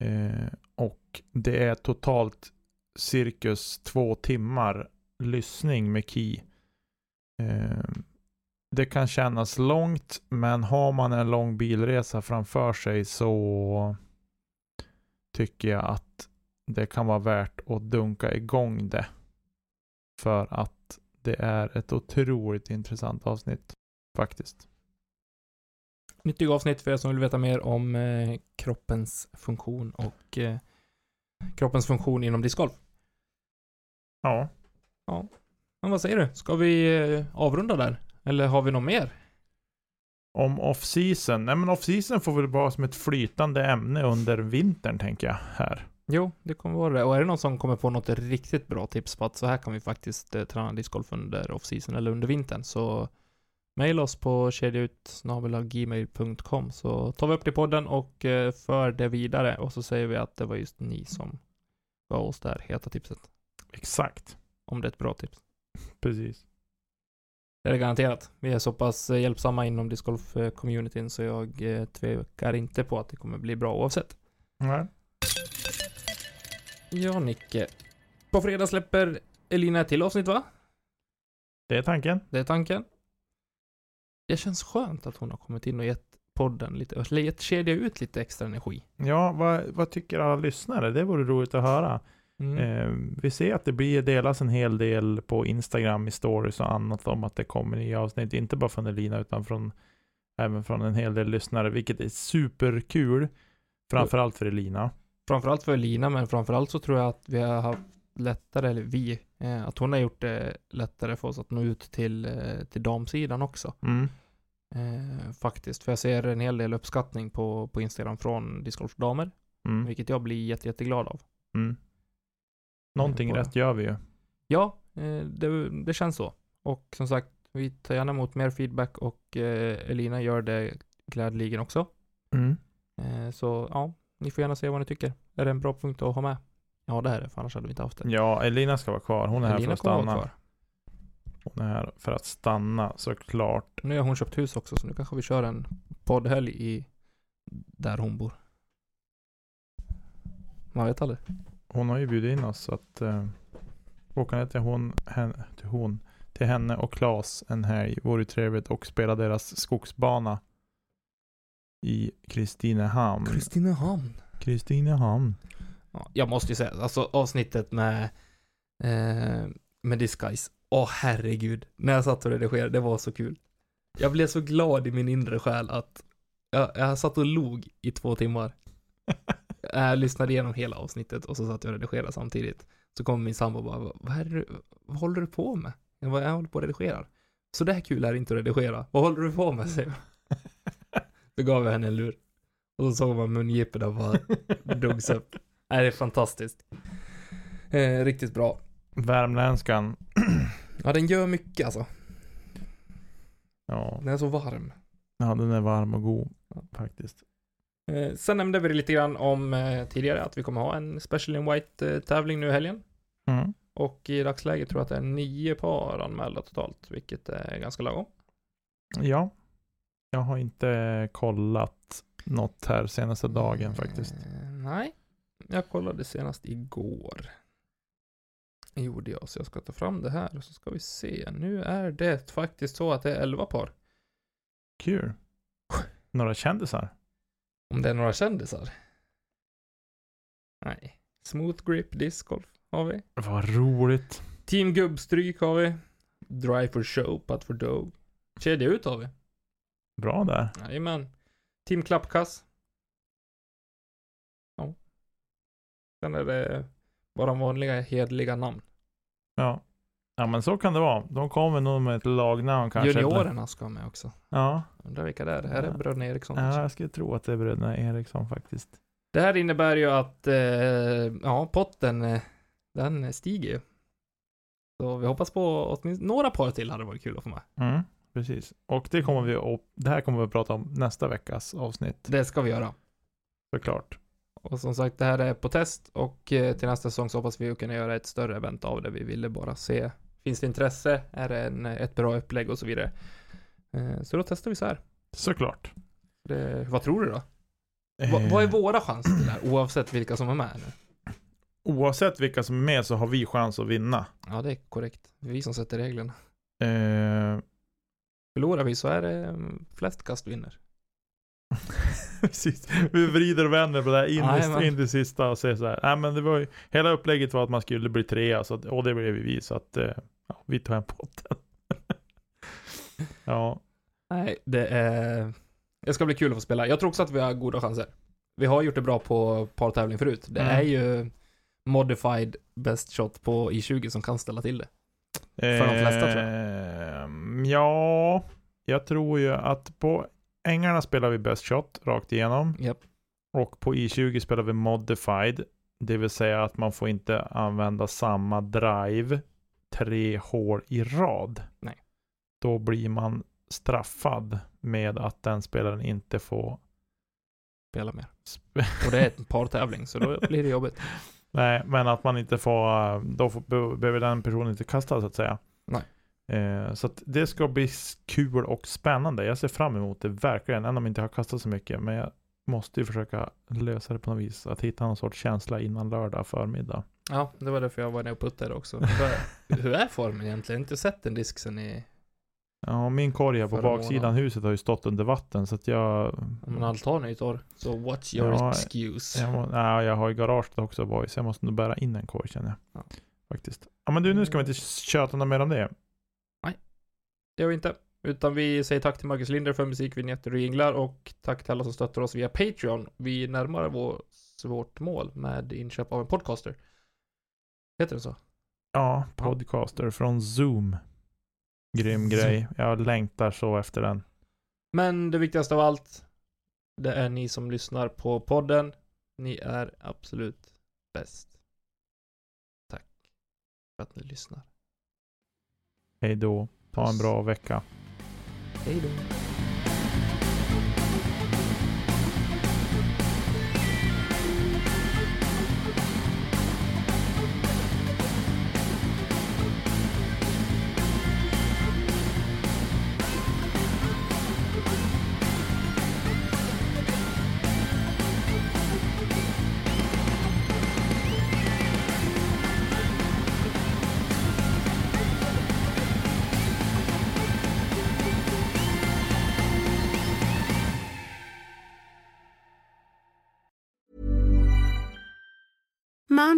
Eh, och det är totalt cirkus två timmar lyssning med Key. Eh, det kan kännas långt, men har man en lång bilresa framför sig så tycker jag att det kan vara värt att dunka igång det. För att det är ett otroligt intressant avsnitt faktiskt. Nyttig avsnitt för er som vill veta mer om eh, kroppens funktion och eh, kroppens funktion inom discgolf. Ja. Men vad säger du? Ska vi eh, avrunda där? Eller har vi något mer? Om off-season. Nej men off-season får väl vara som ett flytande ämne under vintern tänker jag här. Jo, det kommer vara det. Och är det någon som kommer på något riktigt bra tips på att så här kan vi faktiskt eh, träna discgolf under off-season eller under vintern så mejla oss på kedjautsnabelagmail.com så tar vi upp det i podden och eh, för det vidare och så säger vi att det var just ni som gav oss det här heta tipset. Exakt. Om det är ett bra tips. <laughs> Precis. Det är det garanterat. Vi är så pass eh, hjälpsamma inom discgolf-communityn så jag eh, tvekar inte på att det kommer bli bra oavsett. Nej. Ja, Nicke. På fredag släpper Elina ett till avsnitt va? Det är tanken. Det är tanken. Det känns skönt att hon har kommit in och gett podden lite, gett kedja ut lite extra energi. Ja, vad, vad tycker alla lyssnare? Det vore roligt att höra. Mm. Eh, vi ser att det blir delas en hel del på Instagram i stories och annat om att det kommer nya avsnitt. Inte bara från Elina utan från även från en hel del lyssnare, vilket är superkul. Framförallt för Elina. Framförallt för Elina, men framförallt så tror jag att vi har haft lättare, eller vi, eh, att hon har gjort det lättare för oss att nå ut till, eh, till damsidan också. Mm. Eh, faktiskt, för jag ser en hel del uppskattning på, på Instagram från discgolfdamer, Mm. vilket jag blir jätte, jätteglad av. Mm. Någonting det. rätt gör vi ju. Ja, eh, det, det känns så. Och som sagt, vi tar gärna emot mer feedback och eh, Elina gör det glädjeligen också. Mm. Eh, så ja, ni får gärna säga vad ni tycker. Är det en bra punkt att ha med? Ja, det är det, för annars hade vi inte haft det. Ja, Elina ska vara kvar. Hon är här Elina för att kommer vara stanna. kvar. Hon är här för att stanna såklart. Nu har hon köpt hus också, så nu kanske vi kör en poddhelg i där hon bor. Man vet aldrig. Hon har ju bjudit in oss så att eh, åka ner till hon, henne, till hon, till henne och Klas en helg vore ju trevligt och spela deras skogsbana i Kristinehamn. Kristinehamn. Kristinehamn. Ja, jag måste ju säga, alltså avsnittet med eh, med Disguise. Åh herregud. När jag satt och redigerade, det var så kul. Jag blev så glad i min inre själ att jag, jag satt och log i två timmar. <laughs> Jag lyssnade igenom hela avsnittet och så satt jag och redigerade samtidigt. Så kom min sambo och bara, vad, är det, vad håller du på med? Jag bara, jag håller på och redigerar. Så det här kul är inte att redigera. Vad håller du på med? säger jag. <laughs> Så gav jag henne en lur. Och så såg man mungiporna bara <laughs> drogs upp. Nej, det är fantastiskt. Eh, riktigt bra. Värmländskan. <clears throat> Ja, den gör mycket alltså. Ja, Den är så varm. ja, den är varm och god Ja. faktiskt. Eh, sen nämnde vi lite grann om eh, tidigare att vi kommer ha en Special in White eh, tävling nu i helgen. Mm. Och i dagsläget tror jag att det är nio par anmälda totalt, vilket är ganska lagom. Ja, Jag har inte kollat något här senaste dagen faktiskt. Eh, nej, jag kollade senast igår. Gjorde jag, så jag ska ta fram det här och så ska vi se. Nu är det faktiskt så att det är 11 par. Kul. Några kändisar? Om det är några kändisar? Nej. Smooth Grip Disc Golf har vi. Vad roligt. Team Gubbstryk har vi. Drive for show, putt for dog. Kedja ut har vi. Bra där. Jajamän. Team Klappkass. Ja. Sen är det bara vanliga hedliga namn. Ja. Ja men så kan det vara. De kommer nog med ett lagnamn kanske. Juniorerna ska med också. Ja. Undrar vilka det är. Är det Ja. bröderna Eriksson? ja, jag skulle tro att det är bröderna Eriksson faktiskt. Det här innebär ju att, eh, ja, potten, eh, den stiger ju. Så vi hoppas på åtminstone några par till hade varit kul att få med. Mm, precis. Och det kommer vi att, det här kommer vi att prata om nästa veckas avsnitt. Det ska vi göra. Såklart. Och som sagt, det här är på test och eh, till nästa säsong så hoppas vi att kunna göra ett större event av det. Vi ville bara se, finns det intresse? Är det en, ett bra upplägg och så vidare? Eh, så då testar vi så här. Såklart. Det, vad tror du då? Va, vad är våra chanser här, oavsett vilka som är med nu? Oavsett vilka som är med så har vi chans att vinna. Ja, det är korrekt. Det är vi som sätter reglerna. Eh, Förlorar vi så är det mm, flest kast vinner. <laughs> <laughs> Precis. Vi vrider och vänder på det här in, i, in i sista och säger så här. Nej men det var ju, hela upplägget var att man skulle bli trea så att, och det blev vi så att eh, ja, vi tar hem potten. <laughs> ja, Nej, det är... Det ska bli kul att få spela. Jag tror också att vi har goda chanser. Vi har gjort det bra på partävling förut. Det Mm. är ju modified best shot på i20 som kan ställa till det. För de flesta, tror jag. Ja, jag tror ju att på ängarna spelar vi best shot rakt igenom. Japp. Och på i20 spelar vi modified. Det vill säga att man får inte använda samma drive tre hål i rad. Nej. Då blir man straffad med att den spelaren inte får Spela mer. Och det är ett partävling, så då <laughs> blir det jobbigt. Nej, men att man inte får, eh, då får, be- behöver den personen inte kasta så att säga. Nej. Eh, så det ska bli kul och spännande. Jag ser fram emot det verkligen, även om jag inte har kastat så mycket. Men jag måste ju försöka lösa det på något vis. Att hitta någon sorts känsla innan lördag förmiddag. Ja, det var därför jag var nere och puttade också. <laughs> Hur- är formen egentligen? Jag har inte sett en disk sen i... Ja, min korg här på baksidan månaden. huset har ju stått under vatten så att jag... Men altanen är ju torr. Så what's your Ja, excuse? Jag, må, nej, jag har ju garaget också boys. Jag måste nog bära in en korg känner jag. Ja. Faktiskt. Ja men du, nu ska vi inte köta något mer om det. Det gör vi inte. Utan vi säger tack till Marcus Linder för musikvinjetter och jinglar och tack till alla som stöttar oss via Patreon. Vi närmar vår, vårt mål med inköp av en podcaster. Heter det så? Ja, podcaster från Zoom. Grym Zoom. grej. Jag längtar så efter den. Men det viktigaste av allt, det är ni som lyssnar på podden. Ni är absolut bäst. Tack för att ni lyssnar. Hej då. Ha en bra vecka. Hej då.